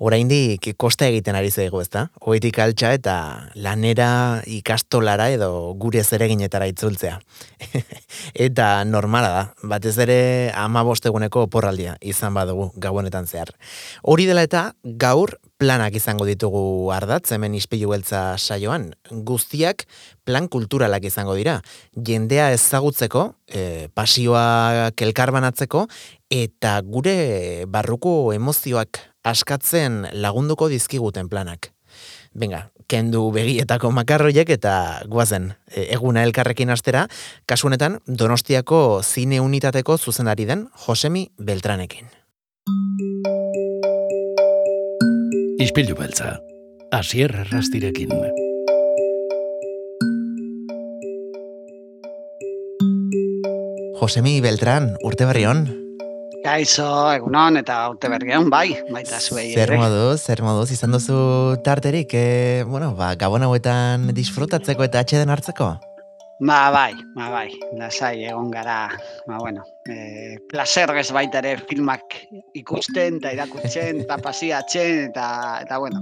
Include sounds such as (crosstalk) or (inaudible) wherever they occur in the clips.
oraindik kosta egiten ari zaigu, ezta? Oetik altxa eta lanera ikastolara edo gure zereginetara itzultzea. (laughs) eta normala da, batez ere ama bosteguneko oporraldia izan badugu gauenetan zehar. Hori dela eta gaur planak izango ditugu ardatz, hemen ispilu beltza saioan, guztiak plan kulturalak izango dira. Jendea ezagutzeko, e, pasioa kelkarbanatzeko, eta gure barruko emozioak askatzen lagunduko dizkiguten planak. Venga, kendu begietako makarroiek eta guazen e, eguna elkarrekin astera, kasunetan Donostiako zine unitateko zuzenari den Josemi Beltranekin. Ispilu beltza, asier rastirekin. Josemi Beltran, urte berri hon. Kaixo, egunon eta urte berrion, bai, baita zuei. Zer moduz, zer moduz, izan duzu tarterik, e, bueno, ba, gabon hauetan disfrutatzeko eta atxeden hartzeko? Ba, bai, ba, bai, lasai egon gara, ba, bueno, e, placerrez baita ere filmak ikusten eta irakutzen eta pasiatzen eta, eta, bueno,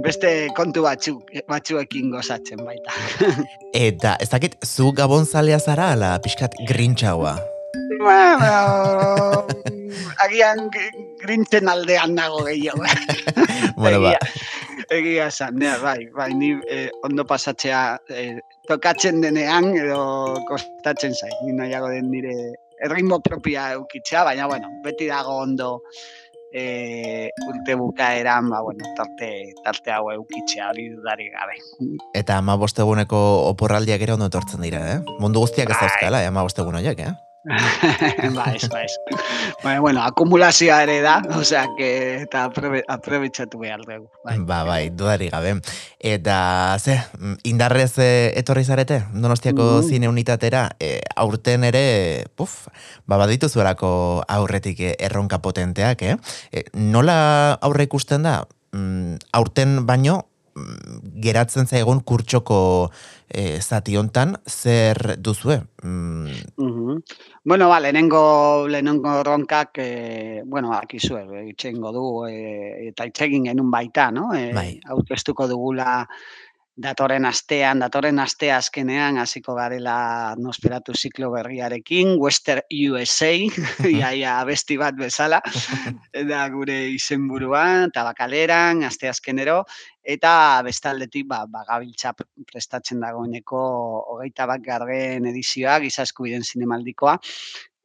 beste kontu batzuk, batzuekin gozatzen baita. (laughs) eta, ez dakit, zu gabon zalea zara, ala, pixkat grintxaua? Bueno, agian grintzen aldean nago gehiago. (laughs) bueno, ba. Egia esan, bai, bai, ni eh, ondo pasatzea eh, tokatzen denean edo kostatzen zai. Ni nahiago den nire erritmo propia eukitzea, baina, bueno, beti dago ondo e, urte bukaeran, ba, bueno, tarte, tarte hau eukitzea hori dudari gabe. Eta ama bosteguneko oporraldiak ere ondo etortzen dira, eh? Mundu guztiak ez dauzkala, eh, ama bostegun horiek, eh? Ba, ez, ba, ez. Baina, bueno, akumulazioa ere da, osea, que eta aprobetsatu behar dugu. Bai. Ba, bai, dudari gabe. Eta, ze, indarrez e, etorri zarete, donostiako mm. zine unitatera, e, aurten ere, puf, ba, baditu zuerako aurretik erronka potenteak, eh? E, nola aurre ikusten da, mm, aurten baino, geratzen zaigun kurtsoko e, zati hontan zer duzue? Mm. Uh Bueno, ba, lehenengo, lehenengo ronkak, e, bueno, akizue, itxengo du, e, eta itxegin genuen baita, no? E, bai. Aurkeztuko dugula datorren astean, datorren astea azkenean, hasiko garela nosperatu ziklo berriarekin, Western USA, (laughs) iaia besti bat bezala, (laughs) da gure izenburua, tabakaleran, aste azkenero, eta bestaldetik ba, ba, gabiltza prestatzen dagoeneko hogeita bat garren edizioa, gizasku biden zinemaldikoa,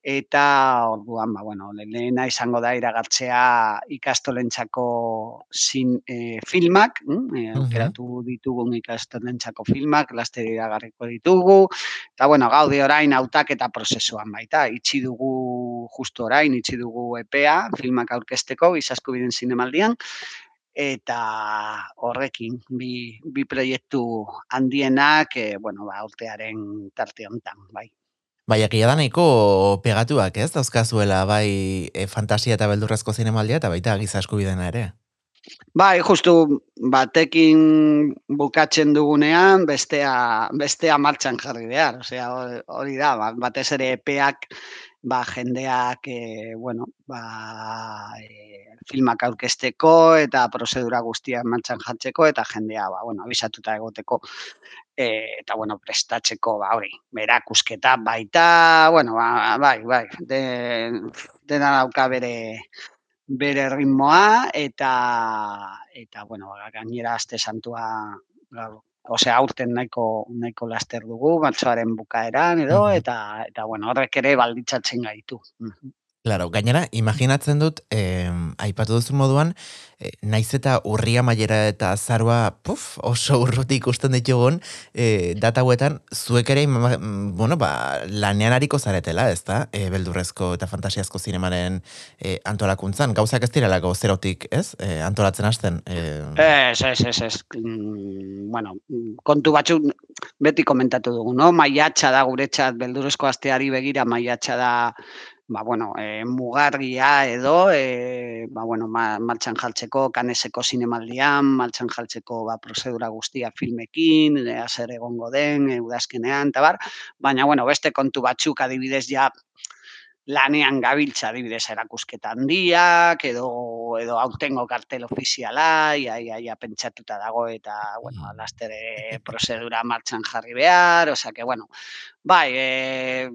eta orduan ba bueno lehena izango da iragartzea ikastolentzako sin e, filmak mm? e, aukeratu ditugun ikastolentzako filmak laster iragarriko ditugu. Eta bueno gaude orain hautaketa prozesuan baita. Itxi dugu justu orain itxi dugu epea filmak aurkezteko izasku biden zinemaldian eta horrekin bi, bi proiektu handienak e, bueno ba urtearen tarte hontan bai Bai, egia da nahiko pegatuak, ez? Dauzkazuela, bai, e, fantasia eta beldurrezko zinemaldia, eta baita giza eskubidena ere. Bai, justu batekin bukatzen dugunean, bestea, bestea martxan jarri behar. Osea, hori da, ba, batez ere epeak, ba, jendeak, e, bueno, ba, e, filmak aurkesteko eta prozedura guztiak martxan jartzeko, eta jendea, ba, bueno, abisatuta egoteko e, eta bueno, prestatzeko ba hori, berakusketa baita, bueno, ba, bai, bai, de dena dauka bere bere ritmoa eta eta bueno, gainera aste santua Osea, aurten nahiko nahiko laster dugu, batzoaren bukaeran edo eta eta bueno, horrek ere balditzatzen gaitu. Claro, gainera, imaginatzen dut, eh, aipatu duzu moduan, eh, naiz eta urria mailera eta zarua, puf, oso urruti ikusten ditugun, eh, data huetan, zuek ere, bueno, ba, lanean hariko zaretela, ez da, eh, beldurrezko eta fantasiazko zinemaren eh, antolakuntzan. Gauzak ez direlako zerotik, ez? Eh, antolatzen hasten. Eh... Ez, ez, ez, ez. Mm, bueno, kontu batzu beti komentatu dugu, no? Maiatxa da guretzat, beldurrezko asteari begira, maiatxa da ba, bueno, e, mugarria edo, e, ba, bueno, ma, martxan jaltzeko, kaneseko zinemaldian, martxan jaltzeko ba, prozedura guztia filmekin, e, azer egongo den, e, udazkenean, eta bar, baina, bueno, beste kontu batzuk adibidez ja, lanean gabiltza adibidez erakusketa handiak edo edo aurtengo kartel ofiziala ia ia ia pentsatuta dago eta bueno mm. lastere prozedura martxan jarri behar osea que bueno bai eh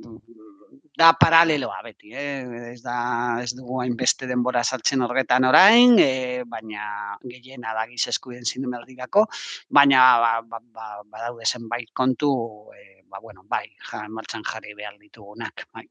da paraleloa beti, eh? ez da ez dugu hainbeste denbora sartzen horretan orain, e, baina gehiena da giz eskuden zinemaldirako, baina ba, ba, ba, badaude zenbait kontu, e, ba, bueno, bai, ja, martxan jarri behar ditugunak, bai.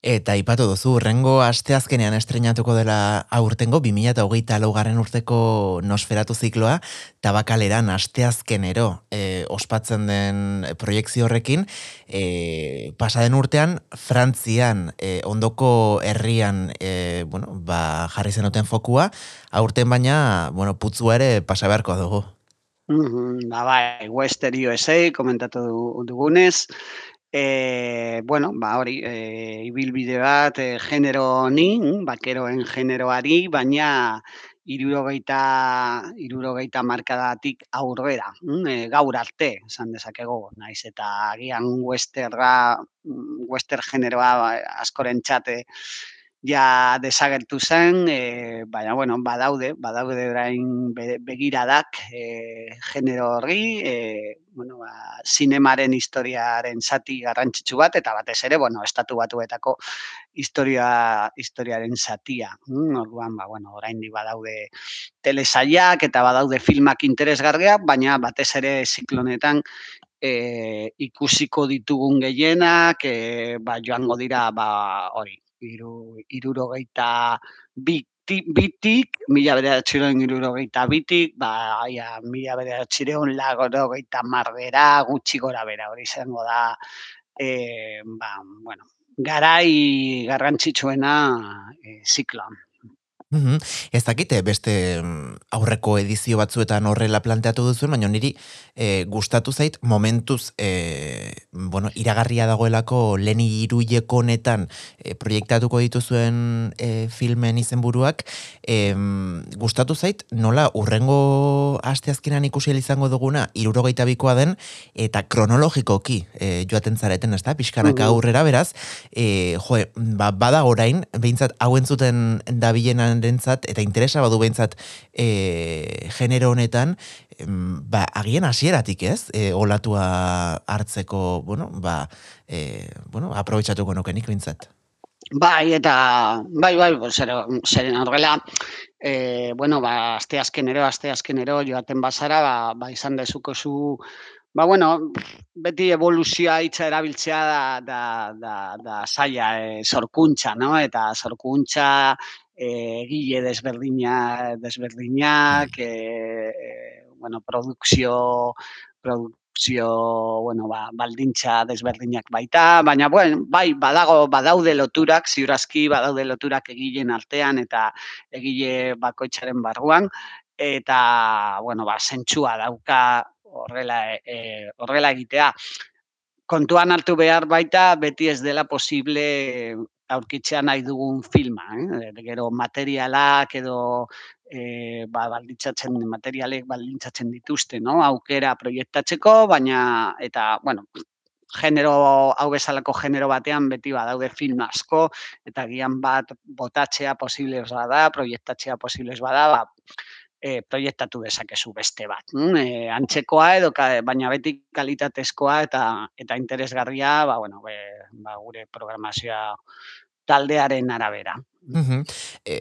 Eta ipatu duzu, rengo asteazkenean estrenatuko dela aurtengo, 2008 laugarren urteko nosferatu zikloa, tabakaleran asteazkenero e, ospatzen den proiektzio horrekin, e, pasaden urtean, Frantzian, e, ondoko herrian, e, bueno, ba, jarri zenuten fokua, aurten baina, bueno, putzu ere pasa beharko dugu. Mm -hmm, ba, bai, Western USA, komentatu dugunez, E, bueno, ba, hori, e, ibilbide bat, e, genero honi, mm, bakeroen generoari, baina irurogeita, irurogeita markadatik aurrera, e, gaur arte, esan dezakego, naiz eta agian westerra, mm, wester generoa askoren txate, ja desagertu zen, e, baina, bueno, badaude, badaude orain begiradak e, genero horri, e, bueno, ba, zinemaren historiaren zati garrantzitsu bat, eta batez ere, bueno, estatu batuetako historia, historiaren zatia. Mm, orduan, ba, bueno, orain badaude telesaiak eta badaude filmak interesgarriak, baina batez ere ziklonetan e, ikusiko ditugun gehienak, e, ba, joango dira, ba, hori, iru, irurogeita bitik, bitik mila bederatxireon irurogeita bitik, ba, aia, mila bederatxireon lagorogeita marbera, gutxi gora bera, hori izango da, e, ba, bueno, garai garrantzitsuena e, zikloan. Mm Ez dakite beste aurreko edizio batzuetan horrela planteatu duzuen, baina niri e, gustatu zait momentuz e, bueno, iragarria dagoelako leni iruileko honetan e, proiektatuko dituzuen e, filmen izenburuak e, gustatu zait nola urrengo asteazkenan ikusi izango duguna irurogeita bikoa den eta kronologikoki e, joaten zareten, ez da, pixkanaka aurrera beraz, e, jo, ba, bada orain, behintzat hauen zuten dabilenan jendearentzat eta interesa badu behintzat e, genero honetan, ba, agien hasieratik ez, e, olatua hartzeko, bueno, ba, e, bueno, aprobetsatuko nukenik behintzat. Bai, eta, bai, bai, zeren, horrela, e, bueno, ba, azte azkenero, azte azkenero, joaten bazara, ba, ba izan dezuko zu, Ba, bueno, beti evoluzioa hitza erabiltzea da, da, da, da saia, e, sorkuntza, no? Eta sorkuntza, egile desberdina desberdinak e, bueno, produkzio produkzio bueno, ba, baldintza desberdinak baita, baina bueno, bai badago badaude loturak, ziurazki badaude loturak egileen artean eta egile bakoitzaren barruan eta bueno, ba sentsua dauka horrela e, horrela egitea. Kontuan hartu behar baita beti ez dela posible aurkitzea nahi dugun filma, eh? gero materialak edo e, ba, baldintzatzen materialek baldintzatzen dituzte, no? aukera proiektatzeko, baina eta bueno, genero hau bezalako genero batean beti badaude film asko eta gian bat botatzea posible da, proiektatzea posible bada, ba, e, proiektatu dezakezu beste bat. E, antzekoa edo baina beti kalitatezkoa eta eta interesgarria, ba bueno, be, ba, gure programazioa taldearen arabera. Mm e,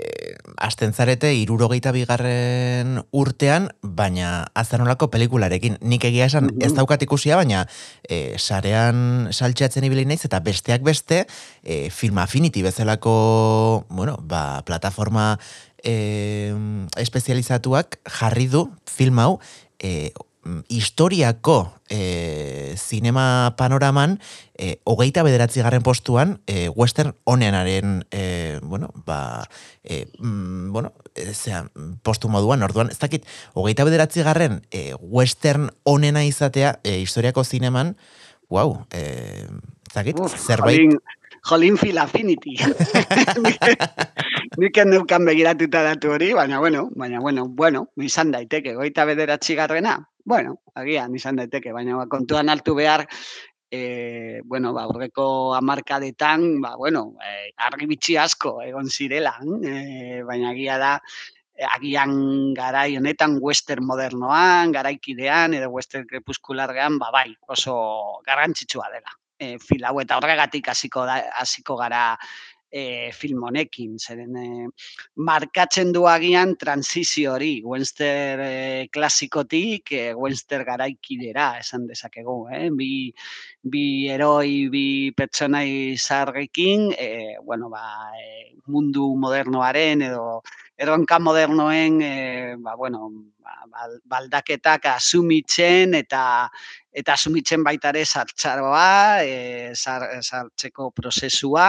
Asten zarete, irurogeita bigarren urtean, baina azanolako pelikularekin. Nik egia esan, ez daukat ikusia, baina e, sarean saltxeatzen ibili naiz, eta besteak beste, e, Film Affinity bezalako, bueno, ba, plataforma e, espezializatuak jarri du film hau, e, historiako e, zinema panoraman e, hogeita bederatzi garren postuan e, western oneanaren e, bueno, ba, e, mm, bueno, e, postu moduan, orduan, ez dakit, hogeita bederatzi garren e, western onena izatea e, historiako zineman, wow, e, ez dakit, zerbait... Jolin, jolin affinity. (laughs) (laughs) Nik neukan begiratuta datu hori, baina bueno, baina bueno, bueno, izan daiteke, goita bederatzi garrena, bueno, agian izan daiteke, baina kontuan hartu behar e, bueno, ba, urreko amarkadetan, ba, bueno, e, argi bitxi asko egon zirela, e, baina agia da, agian garai honetan western modernoan, garaikidean edo western krepuskulargean, ba, bai, oso garrantzitsua dela. E, fil hau eta horregatik hasiko hasiko gara e, film honekin, zeren e, markatzen du agian transizio hori, Wenster e, klasikotik, e, Wenster garaikidera, esan dezakegu, eh? bi, bi heroi, bi pertsonai zarrekin, e, bueno, ba, e, mundu modernoaren edo erronka modernoen e, ba, bueno, ba, baldaketak asumitzen eta eta asumitzen baita ere sartzaroa, e, sartzeko prozesua,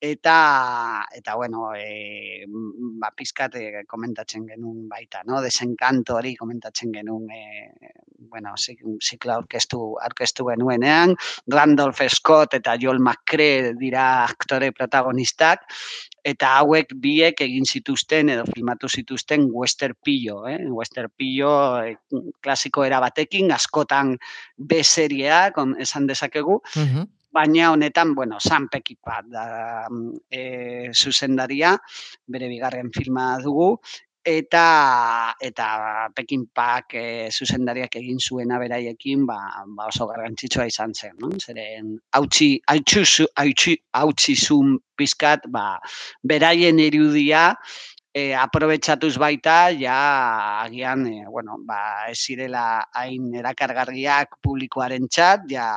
eta eta bueno, eh ba pizkat e, komentatzen genuen baita, no? Desenkanto hori komentatzen genuen eh bueno, ziklo orkestu orkestu genuenean, Randolph Scott eta Joel McCrea dira aktore protagonistak eta hauek biek egin zituzten edo filmatu zituzten western pillo, eh? Western pillo eh, klasiko era batekin askotan B serieak esan dezakegu. Mm baina honetan, bueno, San Pekipat da e, zuzendaria, bere bigarren filma dugu, eta eta Pekin Pak e, zuzendariak egin zuena beraiekin ba, ba oso garrantzitsua izan zen, no? Zeren hautsi hautsi hautsi hautsi zun pizkat, ba beraien irudia e, aprobetxatuz baita, ja, agian, e, bueno, ba, ez zirela hain erakargarriak publikoaren txat, ja,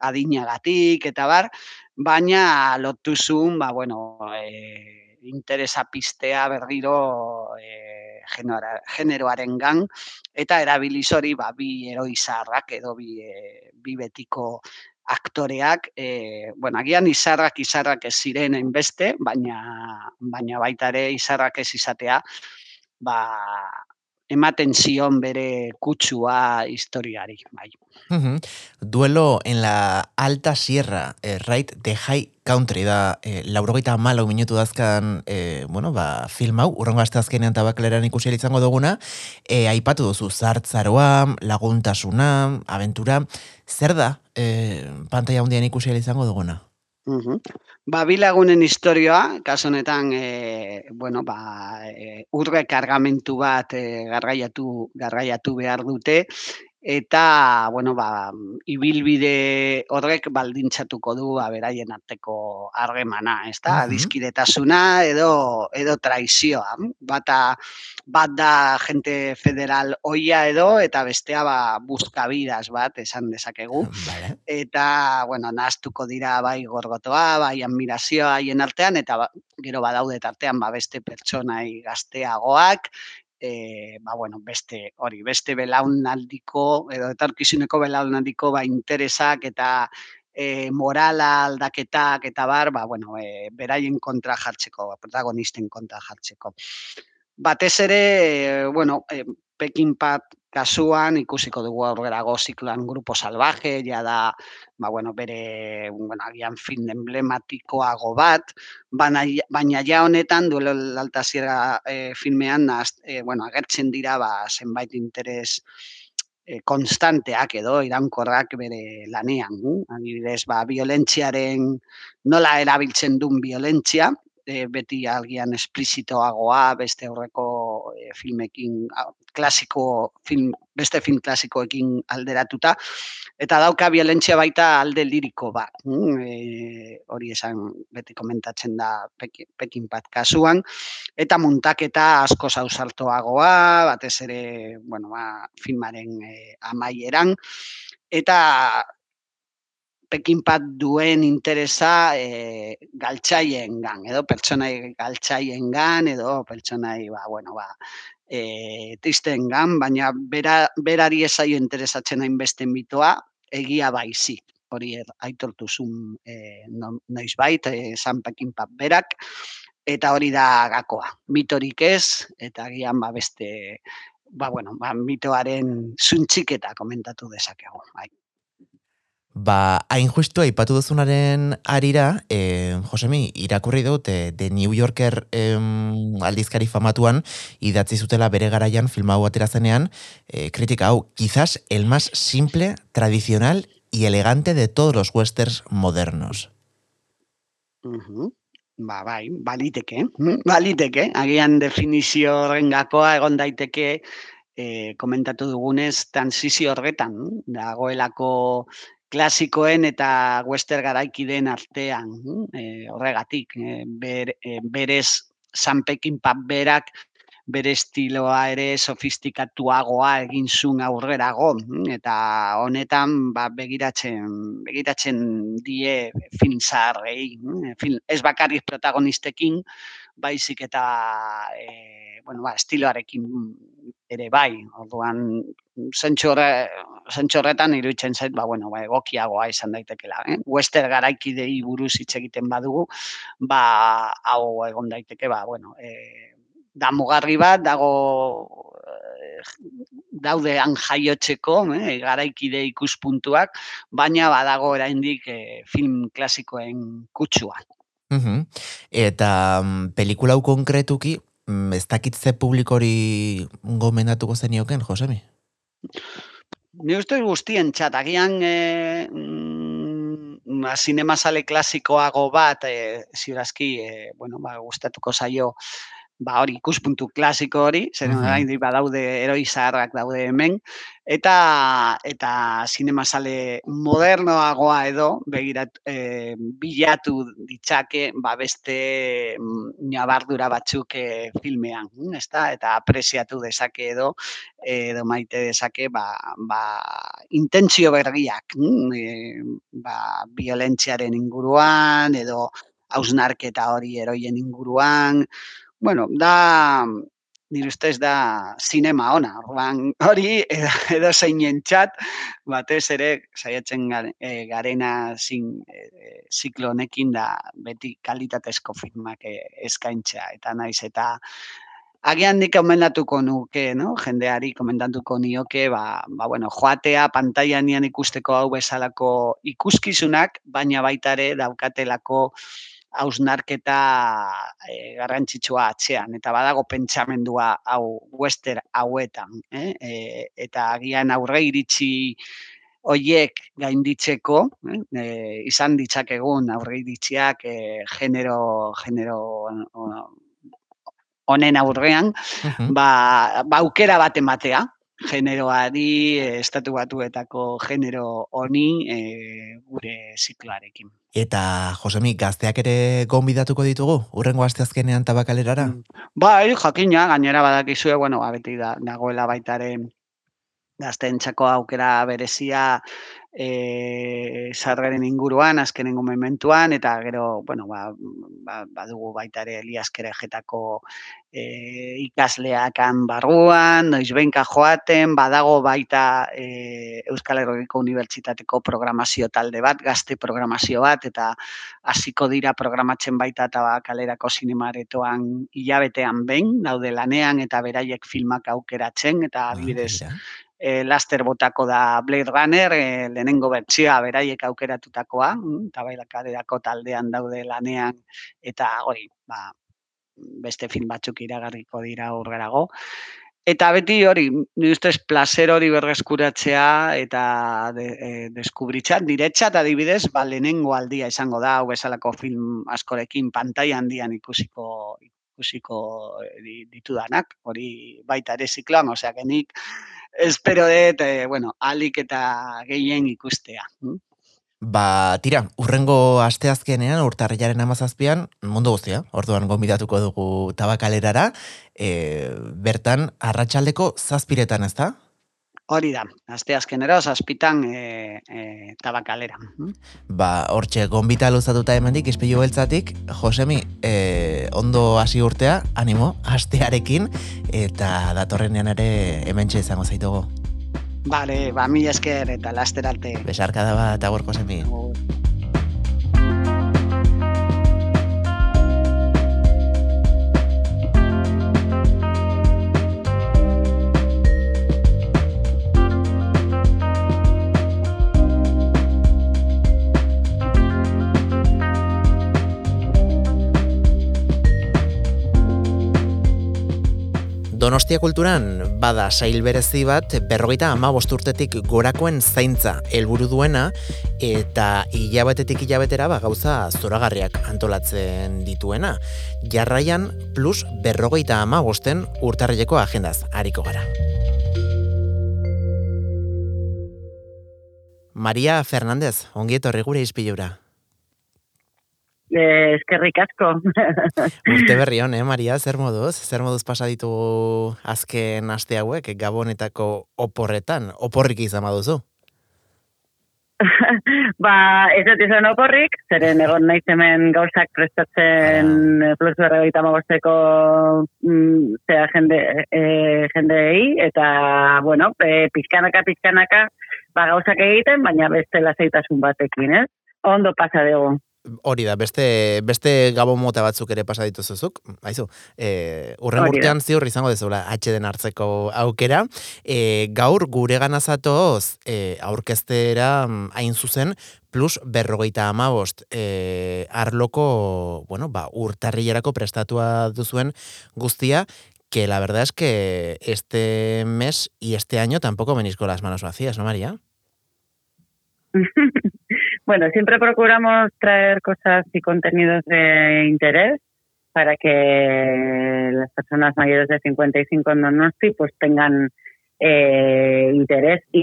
adinagatik eta bar, baina lotuzun, ba, bueno, e, interesa pistea berriro e, generoaren gang, eta erabiliz hori ba, bi eroizarrak edo bi, e, bi betiko aktoreak, e, bueno, agian izarrak izarrak ez ziren enbeste, baina, baina baita ere izarrak ez izatea, ba, ematen zion bere kutsua historiari, bai. Duelo en la Alta Sierra, eh, right, de High Country da, eh, laurogeita malau minutu dazkan, eh, bueno, ba, film hau, urrongo azte azkenean tabakleran ikusi izango duguna, eh, aipatu duzu, zartzaroa, laguntasuna, aventura, zer da, eh, pantalla hundian ikusi izango duguna? Uhum. Ba, bilagunen historioa, kaso honetan, e, bueno, ba, e, urre kargamentu bat e, gargaiatu, gargaiatu behar dute, eta bueno ba ibilbide horrek baldintzatuko du ba beraien arteko harremana, ezta? Adiskidetasuna edo edo traizioa. Bata bat da gente federal oia edo eta bestea ba buskabidas bat esan dezakegu. Eta bueno, nastuko dira bai gorgotoa, bai admirazioa haien artean eta ba, gero badaude tartean ba beste pertsonai gazteagoak e, ba, bueno, beste hori, beste belaunaldiko edo etorkizuneko belaunaldiko ba interesak eta e, morala aldaketak eta bar, ba, bueno, e, beraien kontra jartzeko, protagonisten kontra jartzeko. Batez ere, e, bueno, e, Pekin Pat kasuan ikusiko dugu aurrerago zikloan grupo salvaje, ja da, ba, bueno, bere, bueno, agian fin emblematikoago bat, baina, baina ja honetan, duelo alta e, filmean, e, bueno, agertzen dira, ba, zenbait interes e, konstanteak edo irankorrak bere lanean. Adibidez, ba, violentziaren nola erabiltzen duen violentzia, e, beti algian esplizitoagoa, beste horreko e, filmekin, klasiko film, beste film klasikoekin alderatuta, eta dauka violentzia baita alde liriko ba. E, hori esan beti komentatzen da Pekin, Pekin bat kasuan, eta muntaketa asko zauzartoagoa, batez ere, bueno, ba, filmaren e, amaieran, eta pekinpat duen interesa e, galtzaien gan, edo pertsonai galtzaien gan, edo pertsonai, ba, bueno, ba, e, tristen gan, baina bera, berari esaio interesatzen hainbeste mitoa, egia baizi, hori er, aitortu zun e, noiz bait, e, San Pekinpat berak, eta hori da gakoa, mitorik ez, eta gian ba beste, ba, bueno, ba, mitoaren zuntxiketa komentatu dezakegu, bai. Ba, hain justu aipatu duzunaren arira, e, Josemi, irakurri dut, e, The New Yorker e, aldizkari famatuan, idatzi zutela bere garaian filma hau atera zenean, e, kritika hau, quizás el más simple, tradicional y elegante de todos los westerns modernos. Ba, bai, baliteke, baliteke, agian definizio horren gakoa egon daiteke e, komentatu dugunez transizio horretan, dagoelako klasikoen eta western garaikideen artean, e, horregatik, e, ber, e, berez Sanpekin berak bere estiloa ere sofistikatuagoa egin zuen aurrerago eta honetan ba, begiratzen begiratzen die film zaharrei film, ez bakarrik protagonistekin baizik eta e, bueno, ba, estiloarekin ere bai orduan zentxorretan iruditzen zait ba, bueno, ba, egokiagoa izan daitekela eh? wester garaikidei buruz hitz egiten badugu ba hau egon daiteke ba, bueno, e, da mugarri bat dago eh, daudean jaiotzeko, eh, garaikide ikuspuntuak, baina badago oraindik eh, film klasikoen kutsua. Uh Eta um, pelikula hau konkretuki, mm, ez dakitze publikori gomendatuko zenioken, Josemi? Ni uste guztien txatagian e, mm, sinema sale klasikoago bat, e, zirazki, e, bueno, ba, gustatuko zaio, ba hori ikuspuntu klasiko hori, zer mm -hmm. badaude eroi zaharrak daude hemen, eta eta sinema sale modernoagoa edo begirat e, bilatu ditzake ba beste nabardura mm, batzuk e, filmean, ezta? Eta apreziatu dezake edo edo maite dezake ba, ba intentzio berriak, e, ba violentziaren inguruan edo hausnarketa hori eroien inguruan, bueno, da nire ustez da sinema ona, orban hori edo, zeinen txat, batez ere saiatzen eh, garena zin e, ziklo honekin da beti kalitatezko filmak e, eskaintzea, eta naiz eta Agian nik komendatuko nuke, no? jendeari komendatuko nioke, ba, ba, bueno, joatea pantailan nian ikusteko hau bezalako ikuskizunak, baina baitare daukatelako hausnarketa e, garrantzitsua atzean, eta badago pentsamendua hau wester hauetan. Eh? E, eta agian aurre iritsi hoiek gainditzeko, eh? e, izan ditzakegun aurre iritziak e, genero, genero honen aurrean, ba, ba aukera bat ematea, generoari, estatu batuetako genero honi e, gure zikloarekin. Eta, Josemi, gazteak ere gonbidatuko ditugu, urrengo asteazkenean tabakalerara? Mm. Bai, jakina, gainera badakizue, bueno, abeti da, nagoela baitaren gazteentzako aukera berezia e, sargaren inguruan, azkenengo mementuan, eta gero, bueno, ba, ba, badugu baita ere liaskere jetako e, ikasleakan barruan, noiz benka joaten, badago baita e, Euskal Herriko Unibertsitateko programazio talde bat, gazte programazio bat, eta hasiko dira programatzen baita eta kalerako sinemaretoan hilabetean behin, daude lanean eta beraiek filmak aukeratzen, eta ah, adibidez, e, laster botako da Blade Runner, e, lehenengo bertsioa beraiek aukeratutakoa, mm, eta bai taldean daude lanean, eta hori, ba, beste film batzuk iragarriko dira urgarago. Eta beti hori, ni ustez placer hori berreskuratzea eta de, e, deskubritzat, diretxat adibidez, ba, lehenengo aldia izango da, hau bezalako film askorekin pantai handian ikusiko ikusiko ditudanak, hori baita ere zikloan, osea, genik, espero dut, e, bueno, alik eta gehien ikustea. Hm? Ba, tira, urrengo asteazkenean, urtarriaren amazazpian, mundu guztia, orduan gombidatuko dugu tabakalerara, e, bertan, arratsaldeko zazpiretan ez da? Hori da, azte azkenero, zazpitan e, e, tabakalera. Ba, hortxe, gombita luzatuta emendik, izpilu beltzatik, Josemi, e, ondo hasi urtea, animo, astearekin, eta datorrenean ere hemen izango zaitugu. Bale, ba, mi esker eta laster arte. Besarka da bat, agur, Josemi. Donostia kulturan bada sail berezi bat berrogeita ama bosturtetik gorakoen zaintza helburu duena eta hilabetetik hilabetera ba, gauza zoragarriak antolatzen dituena. Jarraian plus berrogeita ama bosten urtarrileko agendaz hariko gara. Maria Fernandez, ongietorri gure izpilura. Eh, eskerrik asko. (laughs) Urte berri hon, eh, Maria, zer moduz? Zer moduz pasa ditu azken aste hauek, gabonetako oporretan, oporrik izan baduzu? (laughs) ba, ez dut izan oporrik, zeren egon naiz hemen gauzak prestatzen ah. plus berra gaita magosteko mm, zera jende, e, jendei, eta, bueno, e, pizkanaka, pizkanaka, ba, gauzak egiten, baina beste laseitasun batekin, ez? Ondo pasa dugu. Hori da, beste, beste gabon mota batzuk ere pasa dituzuzuk, haizu, e, urren urtean ziur izango dezula den hartzeko aukera, e, gaur gure ganazatoz e, aurkeztera mm, hain zuzen, plus berrogeita amabost e, arloko, bueno, ba, urtarrilerako prestatua duzuen guztia, que la verdad es que este mes y este año tampoco venís con las manos vacías, ¿no, María? (laughs) Bueno, siempre procuramos traer cosas y contenidos de interés para que las personas mayores de 55 en Donosti pues tengan eh, interés y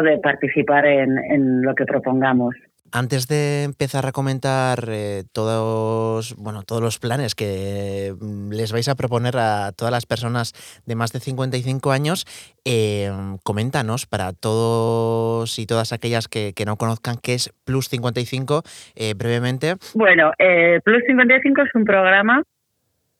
de participar en, en lo que propongamos. Antes de empezar a comentar eh, todos, bueno, todos los planes que mm, les vais a proponer a todas las personas de más de 55 años, eh, coméntanos para todos y todas aquellas que, no conozcan qué es Plus 55 eh, brevemente. Bueno, Plus 55 es un programa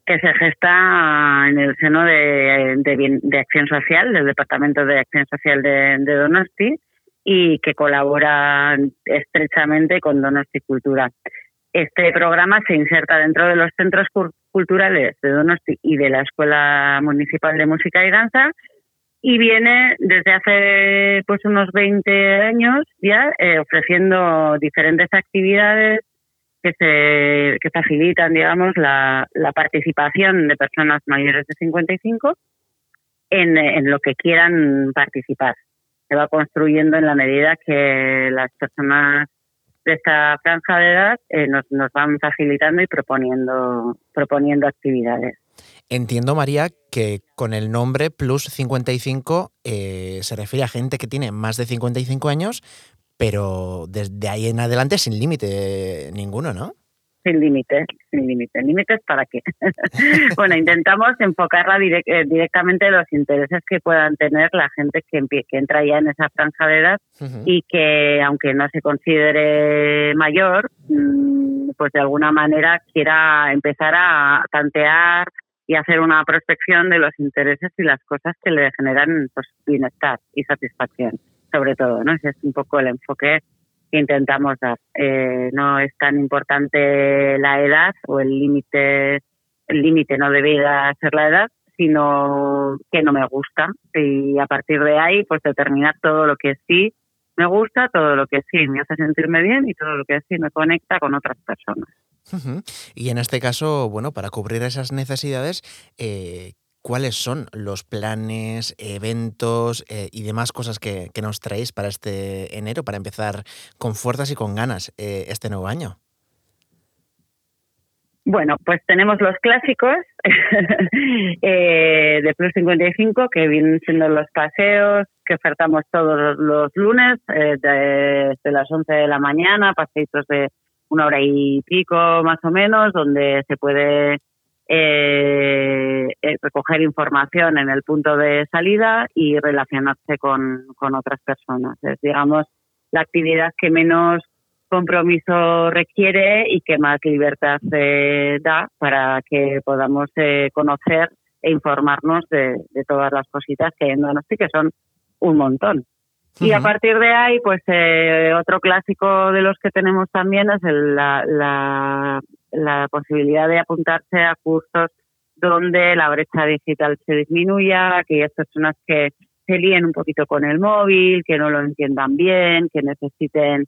que se gesta en el seno de, Acción Social, del Departamento de Acción Social de Donosti y que colaboran estrechamente con Donosti Cultura. Este programa se inserta dentro de los centros culturales de Donosti y de la Escuela Municipal de Música y Danza y viene desde hace pues unos 20 años ya eh, ofreciendo diferentes actividades que se facilitan digamos la, la participación de personas mayores de 55 en, en lo que quieran participar se va construyendo en la medida que las personas de esta franja de edad eh, nos, nos van facilitando y proponiendo, proponiendo actividades. Entiendo, María, que con el nombre Plus 55 eh, se refiere a gente que tiene más de 55 años, pero desde ahí en adelante sin límite ninguno, ¿no? Sin límites, sin límites. ¿Límites para qué? (laughs) bueno, intentamos enfocarla eh, directamente en los intereses que puedan tener la gente que, que entra ya en esa franja de edad y que, aunque no se considere mayor, mm, pues de alguna manera quiera empezar a tantear y hacer una prospección de los intereses y las cosas que le generan pues, bienestar y satisfacción, sobre todo, ¿no? Ese es un poco el enfoque intentamos dar. Eh, no es tan importante la edad o el límite, el límite no debería ser la edad, sino que no me gusta. Y a partir de ahí, pues determinar todo lo que sí me gusta, todo lo que sí me hace sentirme bien y todo lo que sí me conecta con otras personas. Y en este caso, bueno, para cubrir esas necesidades, eh, cuáles son los planes, eventos eh, y demás cosas que, nos traéis para este enero, para empezar con fuerzas y con ganas eh, este nuevo año. Bueno, pues tenemos los clásicos (laughs) eh, de Plus 55, que vienen siendo los paseos que ofertamos todos los lunes, desde las 11 de la mañana, paseitos de una hora y pico más o menos, donde se puede eh, eh, recoger información en el punto de salida y relacionarse con, con otras personas. Es, digamos, la actividad que menos compromiso requiere y que más libertad eh, da para que podamos eh, conocer e informarnos de, de, todas las cositas que hay en Donosti, que son un montón. Y a partir de ahí, pues eh, otro clásico de los que tenemos también es el, la, la, la posibilidad de apuntarse a cursos donde la brecha digital se disminuya, aquellas personas que se líen un poquito con el móvil, que no lo entiendan bien, que necesiten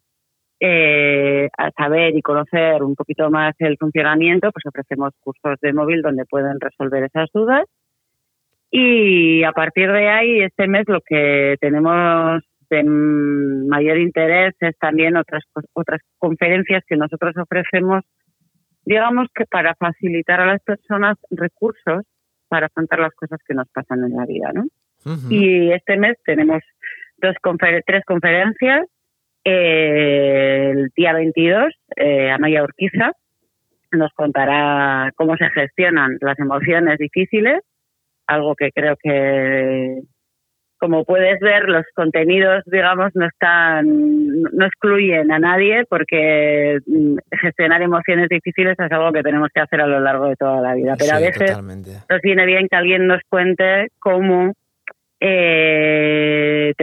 eh, saber y conocer un poquito más el funcionamiento, pues ofrecemos cursos de móvil donde pueden resolver esas dudas. Y a partir de ahí, este mes lo que tenemos de mayor interés es también otras, otras conferencias que nosotros ofrecemos, digamos que para facilitar a las personas recursos para afrontar las cosas que nos pasan en la vida, ¿no? Y este mes tenemos dos tres conferencias. Eh, el día 22, eh, Amaya Urquiza nos contará cómo se gestionan las emociones difíciles, algo que creo que como puedes ver, los contenidos, digamos, no están, no excluyen a nadie porque mm, gestionar emociones difíciles es algo que tenemos que hacer a lo largo de toda la vida. Pero a veces nos viene bien que alguien nos cuente cómo, eh,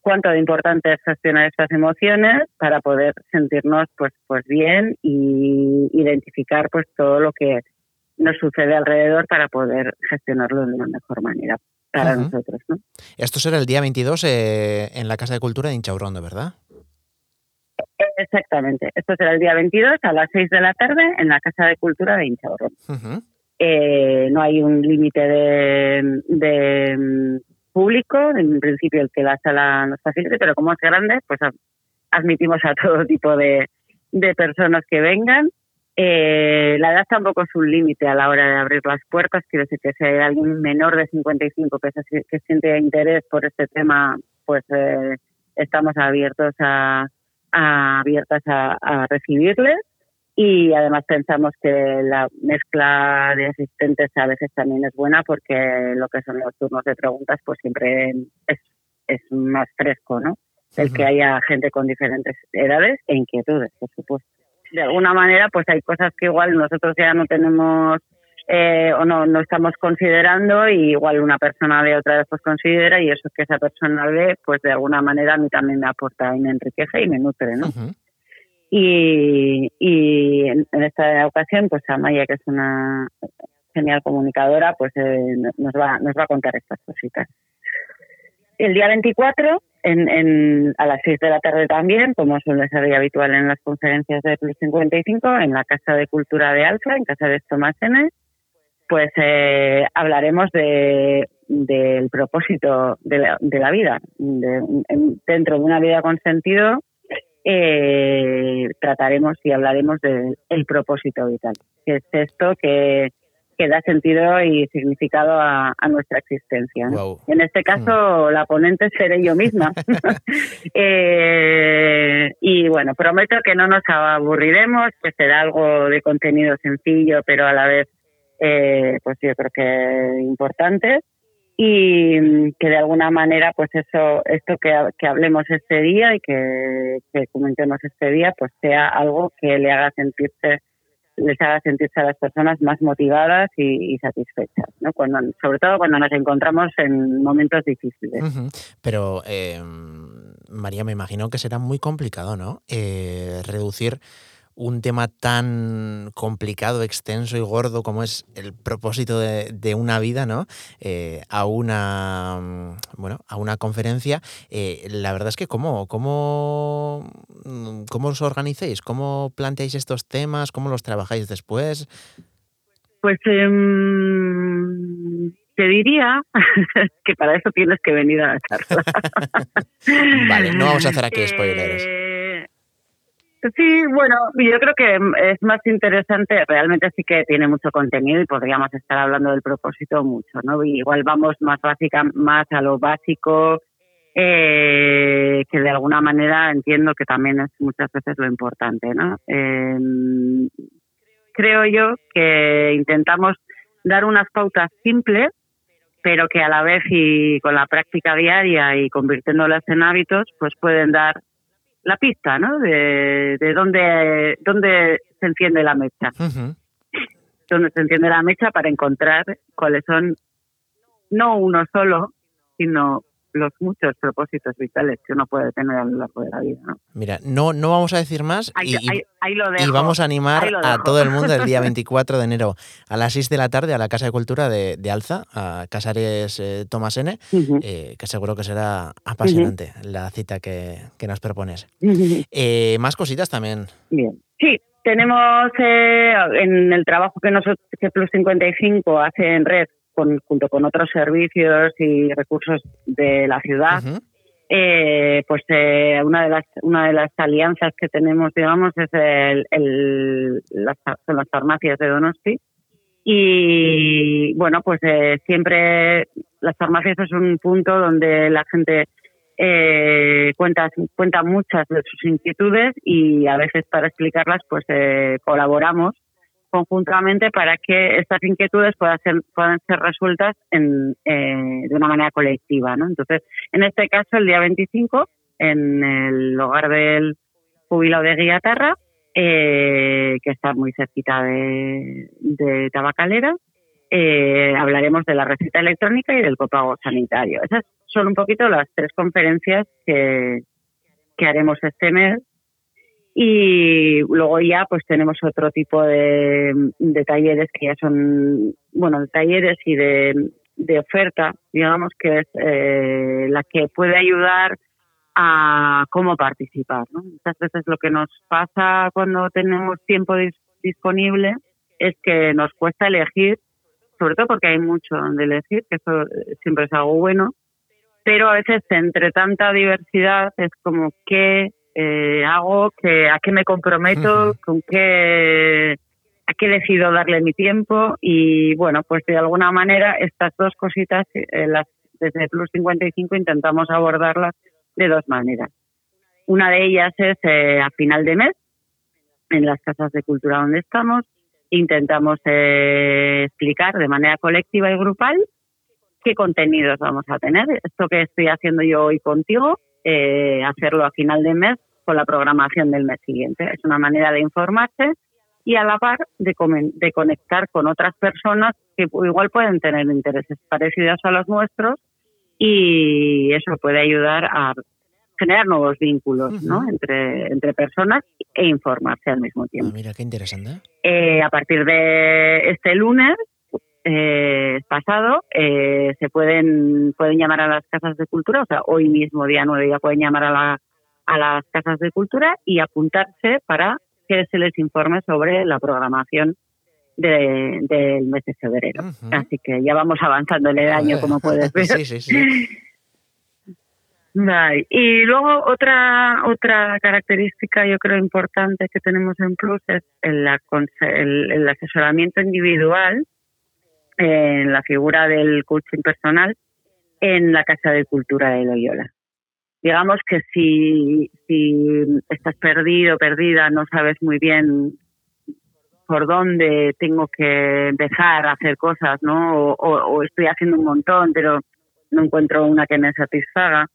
cuánto de importante es gestionar estas emociones para poder sentirnos, pues, pues bien y identificar, pues, todo lo que nos sucede alrededor para poder gestionarlo de una mejor manera para nosotros. ¿no? Esto será el día 22 eh, en la Casa de Cultura de Inchaurrondo, ¿verdad? Exactamente. Esto será el día 22 a las 6 de la tarde en la Casa de Cultura de Inchaurrondo. Eh, no hay un límite de, mm, público, en principio el que la sala nos facilite, pero como es grande, pues admitimos a (laughs) todo tipo de, de personas que vengan eh, la edad tampoco es un límite a la hora de abrir las puertas. Quiero decir que si hay alguien menor de 55 que, que siente interés por este tema, pues eh, estamos abiertos a, abiertas a, recibirles. Y además pensamos que la mezcla de asistentes a veces también es buena porque lo que son los turnos de preguntas pues siempre es, es más fresco, ¿no? El que haya gente con diferentes edades e inquietudes, por supuesto de alguna manera pues hay cosas que igual nosotros ya no tenemos eh, o no, no estamos considerando y igual una persona de otra vez pues considera y eso que esa persona ve pues de alguna manera a mí también me aporta y me enriquece y me nutre, ¿no? Y, y en, esta ocasión pues Amaya que es una genial comunicadora pues eh, nos va nos va a contar estas cositas. El día 24 en, a las 6 de la tarde también, como suele ser habitual en las conferencias de Plus 55, en la Casa de Cultura de Alfa, en Casa de N., pues eh, hablaremos de, del propósito de la, de la vida. dentro de una vida con sentido, eh, trataremos y hablaremos del propósito vital, que es esto que que da sentido y significado a, nuestra existencia. En este caso, mm. la ponente seré yo misma. (laughs) (laughs) Eh, y bueno, prometo que no nos aburriremos, que será algo de contenido sencillo, pero a la vez, eh, pues yo creo que importante. Y que de alguna manera, pues eso, esto que, que hablemos este día y que, que comentemos este día, pues sea algo que le haga sentirse les haga sentirse a las personas más motivadas y, satisfechas, ¿no? Cuando, sobre todo cuando nos encontramos en momentos difíciles. Pero, eh, María, me imagino que será muy complicado, ¿no? Eh, reducir un tema tan complicado, extenso y gordo como es el propósito de, una vida, ¿no? Eh, a una mm, bueno, a una conferencia. Eh, la verdad es que cómo, cómo, mm, cómo os organizáis, cómo planteáis estos temas, cómo los trabajáis después. Pues em, te diría (laughs) que para eso tienes que venir a la charla. (laughs) vale, no vamos a hacer aquí (laughs) spoilers. Sí, bueno, yo creo que es más interesante, realmente sí que tiene mucho contenido y podríamos estar hablando del propósito mucho, ¿no? igual vamos más básica, más a lo básico, eh, que de alguna manera entiendo que también es muchas veces lo importante, ¿no? Em, creo yo que intentamos dar unas pautas simples, pero que a la vez y con la práctica diaria y convirtiéndolas en hábitos, pues pueden dar la pista, ¿no? De, de dónde, dónde se enciende la mecha. Dónde se enciende la mecha para encontrar cuáles son no uno solo, sino los muchos propósitos vitales que uno puede tener a lo largo de la vida. ¿no? Mira, no, no vamos a decir más y, vamos a animar a todo el mundo el día (laughs) 24 de enero a las 6 de la tarde a la Casa de Cultura de, Alza, a Casares eh, Tomás N, eh, que seguro que será apasionante la cita que, nos propones. Eh, más cositas también. Bien. Sí, tenemos en el trabajo que nosotros que Plus 55 hace en red con, junto con otros servicios y recursos de la ciudad, eh, pues eh, una de las una de las alianzas que tenemos, digamos, es el, el las, son las farmacias de Donosti. Y bueno, pues eh, siempre las farmacias es un punto donde la gente eh, cuenta, cuenta muchas de sus inquietudes y a veces para explicarlas pues eh, colaboramos conjuntamente para que estas inquietudes puedan ser, puedan ser resueltas en, eh, de una manera colectiva. ¿no? Entonces, en este caso, el día 25, en el hogar del jubilado de Guiatarra, eh, que está muy cerquita de, de Tabacalera, eh, hablaremos de la receta electrónica y del copago sanitario. Esas son un poquito las tres conferencias que, que haremos este mes y luego ya pues tenemos otro tipo de, de talleres que ya son, bueno, de talleres y de, de oferta, digamos que es eh, la que puede ayudar a cómo participar. ¿no? Muchas veces lo que nos pasa cuando tenemos tiempo disponible es que nos cuesta elegir, sobre todo porque hay mucho de elegir, que eso siempre es algo bueno, pero a veces entre tanta diversidad es como que eh, hago, que a qué me comprometo, con qué a qué decido darle mi tiempo y bueno, pues de alguna manera estas dos cositas eh, las desde Plus 55 intentamos abordarlas de dos maneras. Una de ellas es eh, a final de mes en las casas de cultura donde estamos intentamos explicar de manera colectiva y grupal qué contenidos vamos a tener. Esto que estoy haciendo yo hoy contigo, eh, hacerlo a final de mes con la programación del mes siguiente. Es una manera de informarse y a la par de, de conectar con otras personas que igual pueden tener intereses parecidos a los nuestros y eso puede ayudar a generar nuevos vínculos ¿no? entre, entre personas e informarse al mismo tiempo. Ah, mira, qué interesante. Eh, a partir de este lunes eh, pasado, eh, se pueden, pueden llamar a las casas de cultura, o sea, hoy mismo, día 9, ya pueden llamar a, la, a las casas de cultura y apuntarse para que se les informe sobre la programación del mes de febrero. Así que ya vamos avanzando en el año, como puedes (laughs) ver. Sí, sí, sí. Y luego otra otra característica yo creo importante que tenemos en Plus es el, el asesoramiento individual en la figura del coaching personal en la Casa de Cultura de Loyola. Digamos que si, si estás perdido, perdida, no sabes muy bien por dónde tengo que empezar a hacer cosas, ¿no? O, estoy haciendo un montón, pero no encuentro una que me satisfaga.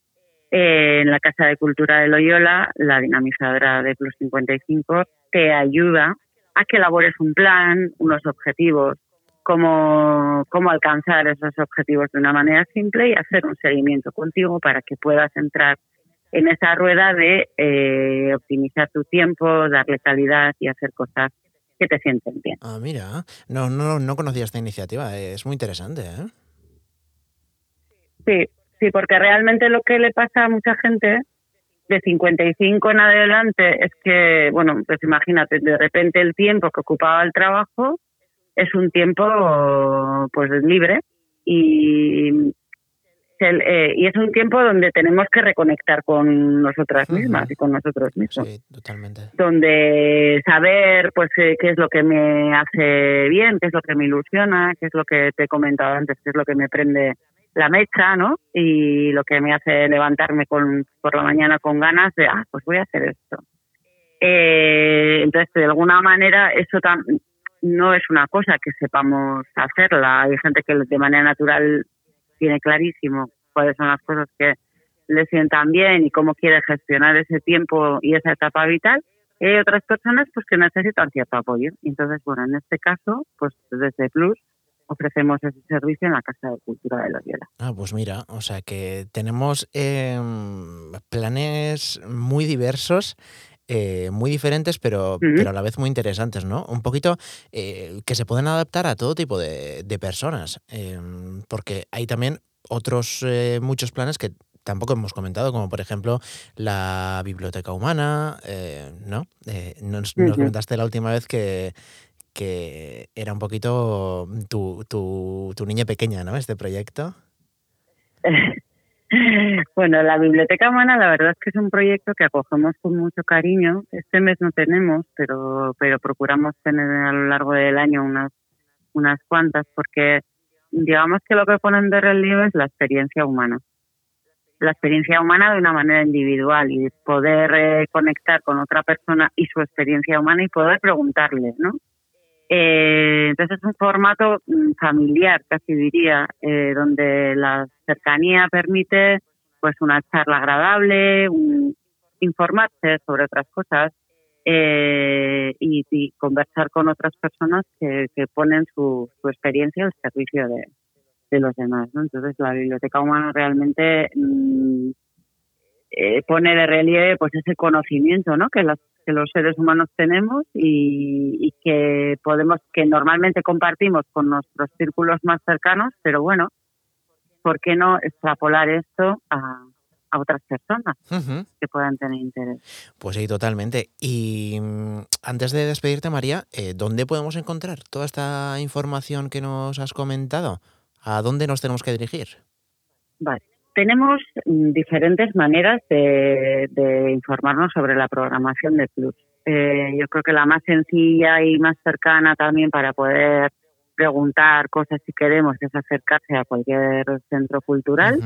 Eh, en la Casa de Cultura de Loyola, la dinamizadora de Plus 55 te ayuda a que elabores un plan, unos objetivos, cómo, cómo alcanzar esos objetivos de una manera simple y hacer un seguimiento contigo para que puedas entrar en esa rueda de eh, optimizar tu tiempo, darle calidad y hacer cosas que te sienten bien. Ah, mira, no, no, no conocía esta iniciativa, es muy interesante. ¿eh? Sí, sí, porque realmente lo que le pasa a mucha gente de 55 en adelante es que, bueno, pues imagínate, de repente el tiempo que ocupaba el trabajo es un tiempo pues libre y eh, y es un tiempo donde tenemos que reconectar con nosotras mismas y con nosotros mismos. Sí, totalmente. Donde saber pues eh, qué es lo que me hace bien, qué es lo que me ilusiona, qué es lo que te he comentado antes, qué es lo que me prende la mecha, ¿no? Y lo que me hace levantarme con, por la mañana con ganas de, ah, pues voy a hacer esto. Eh, entonces, de alguna manera, eso también no es una cosa que sepamos hacerla. Hay gente que de manera natural tiene clarísimo cuáles son las cosas que le sientan bien y cómo quiere gestionar ese tiempo y esa etapa vital. Y hay otras personas pues que necesitan cierto apoyo. Entonces, bueno, en este caso, pues desde Plus ofrecemos ese servicio en la Casa de Cultura de Loyola. Ah, pues mira, o sea que tenemos em, planes muy diversos eh, muy diferentes, pero, pero a la vez muy interesantes, ¿no? Un poquito eh, que se pueden adaptar a todo tipo de, personas, em, porque hay también otros eh, muchos planes que tampoco hemos comentado, como por ejemplo la biblioteca humana, ¿no? nos, comentaste la última vez que, que era un poquito tu, tu, tu niña pequeña, ¿no? Este proyecto. (laughs) Bueno, la Biblioteca Humana la verdad es que es un proyecto que acogemos con mucho cariño. Este mes no tenemos, pero, pero procuramos tener a lo largo del año unas, unas cuantas porque digamos que lo que ponen de relieve es la experiencia humana. La experiencia humana de una manera individual y poder eh, conectar con otra persona y su experiencia humana y poder preguntarle, ¿no? Eh, entonces es un formato mm, familiar, casi diría, eh, donde la cercanía permite pues una charla agradable, informarse sobre otras cosas eh, y, conversar con otras personas que, ponen su, experiencia al servicio de, los demás. Entonces la biblioteca humana realmente mm, pone de relieve pues ese conocimiento ¿no? que las que los seres humanos tenemos y, que podemos, que normalmente compartimos con nuestros círculos más cercanos, pero bueno, ¿por qué no extrapolar esto a, otras personas que puedan tener interés? Pues sí, totalmente. Y mm, antes de despedirte, María, eh, ¿dónde podemos encontrar toda esta información que nos has comentado? ¿A dónde nos tenemos que dirigir? Vale. Tenemos mm, diferentes maneras de, informarnos sobre la programación de Plus. Eh, yo creo que la más sencilla y más cercana también para poder preguntar cosas si queremos es acercarse a cualquier centro cultural.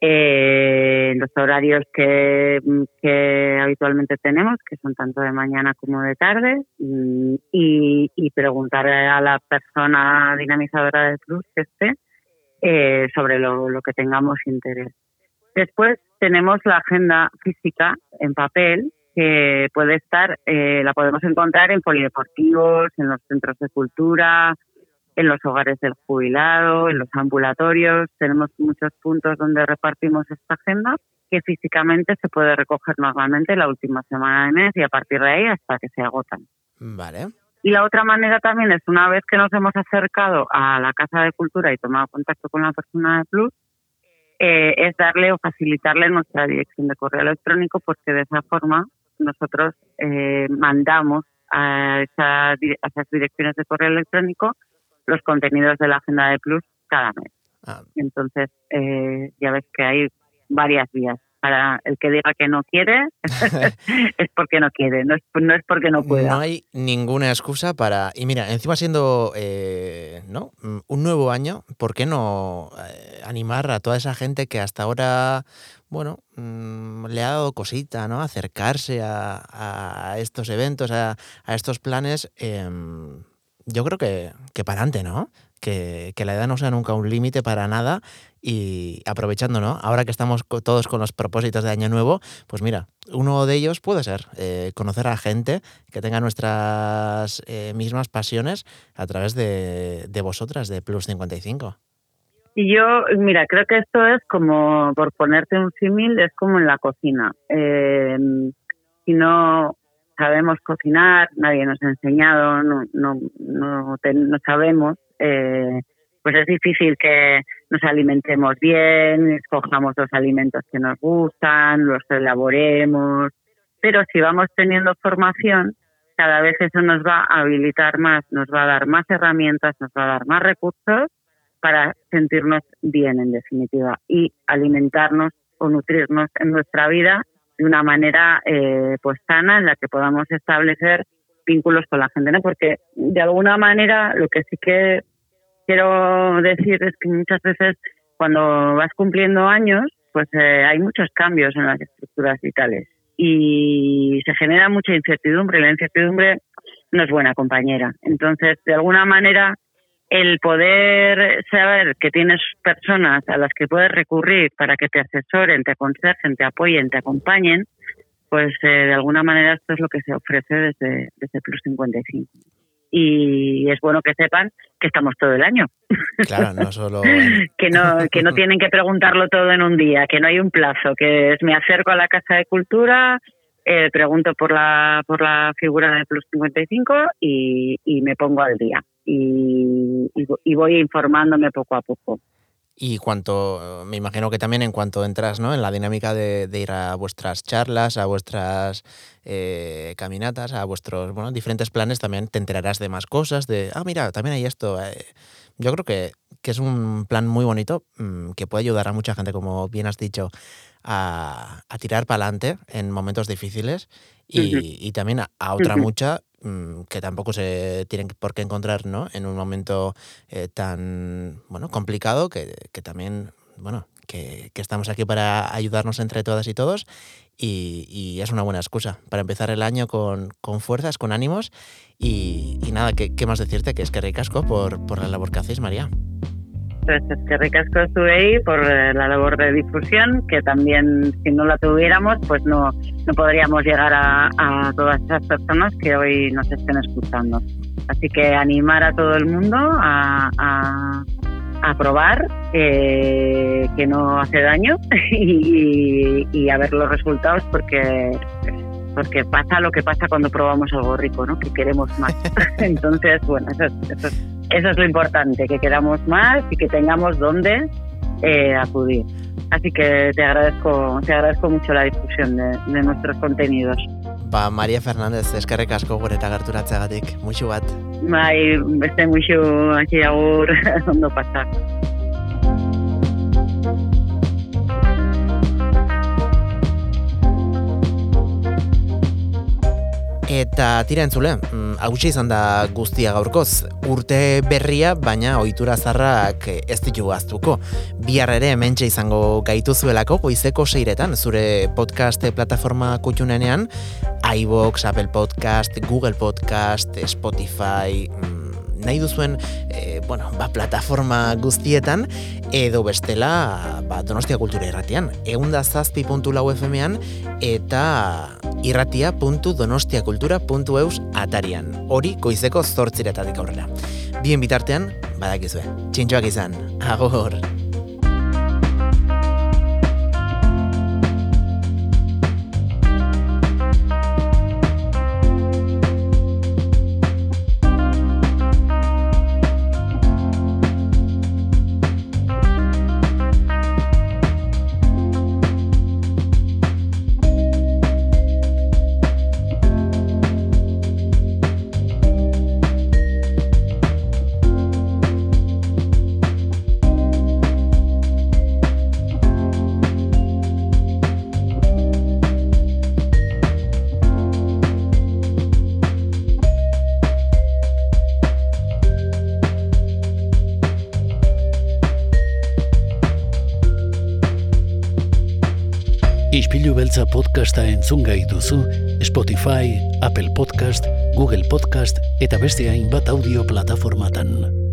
Eh, los horarios que, habitualmente tenemos, que son tanto de mañana como de tarde, y, y preguntar a la persona dinamizadora de Plus que esté eh, sobre lo, que tengamos interés. Después tenemos la agenda física en papel, que puede estar, eh, la podemos encontrar en polideportivos, en los centros de cultura, en los hogares del jubilado, en los ambulatorios. Tenemos muchos puntos donde repartimos esta agenda que físicamente se puede recoger normalmente la última semana de mes y a partir de ahí hasta que se agotan. Vale. Y la otra manera también es una vez que nos hemos acercado a la Casa de Cultura y tomado contacto con la persona de Plus, eh, es darle o facilitarle nuestra dirección de correo electrónico porque de esa forma nosotros eh, mandamos a, esas direcciones de correo electrónico los contenidos de la agenda de Plus cada mes. Ah. Entonces, eh, ya ves que hay varias vías para el que diga que no quiere, (laughs) (laughs) es porque no quiere, no es, no es porque no pueda. No hay ninguna excusa para... Y mira, encima siendo eh, ¿no? un nuevo año, ¿por qué no eh, animar a toda esa gente que hasta ahora, bueno, mm, le ha dado cosita, ¿no? Acercarse a, estos eventos, a, estos planes. Em, yo creo que, que para adelante, ¿no? Que, que, la edad no sea nunca un límite para nada y aprovechando, ¿no? Ahora que estamos todos con los propósitos de Año Nuevo, pues mira, uno de ellos puede ser eh, conocer a gente que tenga nuestras eh, mismas pasiones a través de, de vosotras, de Plus 55. Y yo, mira, creo que esto es como, por ponerte un símil, es como en la cocina. Eh, si no sabemos cocinar, nadie nos ha enseñado, no, no, no, no sabemos, eh, pues es difícil que nos alimentemos bien, escojamos los alimentos que nos gustan, los elaboremos, pero si vamos teniendo formación, cada vez eso nos va a habilitar más, nos va a dar más herramientas, nos va a dar más recursos para sentirnos bien en definitiva y alimentarnos o nutrirnos en nuestra vida de una manera eh, pues sana en la que podamos establecer vínculos con la gente, ¿no? Porque de alguna manera lo que sí que quiero decir es que muchas veces cuando vas cumpliendo años, pues eh, hay muchos cambios en las estructuras vitales y se genera mucha incertidumbre y la incertidumbre no es buena compañera. Entonces, de alguna manera, el poder saber que tienes personas a las que puedes recurrir para que te asesoren, te aconsejen, te apoyen, te acompañen, pues eh, de alguna manera esto es lo que se ofrece desde, desde Plus 55 y es bueno que sepan que estamos todo el año. (laughs) Claro, no solo... (laughs) que, no, que no (laughs) tienen que preguntarlo todo en un día, que no hay un plazo, que es me acerco a la Casa de Cultura, eh, pregunto por la, por la figura de Plus 55 y, y me pongo al día. Y, y, voy informándome poco a poco. Y cuanto, me imagino que también en cuanto entras ¿no? en la dinámica de, ir a vuestras charlas, a vuestras eh, caminatas, a vuestros bueno, diferentes planes, también te enterarás de más cosas, de, ah, mira, también hay esto. Eh". Yo creo que, que, es un plan muy bonito mm, que puede ayudar a mucha gente, como bien has dicho, a, a tirar para adelante en momentos difíciles y, y también a, otra mucha Mm, que tampoco se tienen por qué encontrar ¿no? en un momento eh, tan bueno, complicado, que, que también, bueno, que, que, estamos aquí para ayudarnos entre todas y todos y, y, es una buena excusa para empezar el año con, con fuerzas, con ánimos y, y nada, ¿qué, ¿qué, más decirte? Que es que ricasco por, por la labor que hacéis, María. Pues es que ricasco estuve por eh, la labor de difusión, que también si no la tuviéramos, pues no, no podríamos llegar a, a todas esas personas que hoy nos estén escuchando. Así que animar a todo el mundo a, a, a probar, eh, que no hace daño (laughs) y, y, a ver los resultados porque porque pasa lo que pasa cuando probamos algo rico, ¿no? Que queremos más. (laughs) Entonces, bueno, eso eso es eso es lo importante, que queramos más y que tengamos dónde eh, acudir. Así que te agradezco, te agradezco mucho la difusión de, de nuestros contenidos. Ba, María Fernández, eskerrik asko gure eta gerturatzeagatik, muixu bat. Bai, beste muixu, hasi agur, (laughs) ondo pasak. Eta tira entzule, mm, hautsi izan da guztia gaurkoz. Urte berria, baina ohitura zarrak ez ditu gaztuko. Bihar ere hementxe izango gaituzuelako goizeko seiretan, zure podcast plataforma kutxunenean, iVox, Apple Podcast, Google Podcast, Spotify, mm, nahi duzuen e, bueno, ba, plataforma guztietan edo bestela ba, Donostia Kultura irratian. Egun da zazpi puntu lau FM-ean eta irratia.donostiakultura.eus atarian. Hori goizeko zortziretatik aurrera. Bien bitartean, badakizue. Txintxoak izan. Agor! Beste hainbat audio plataformatan.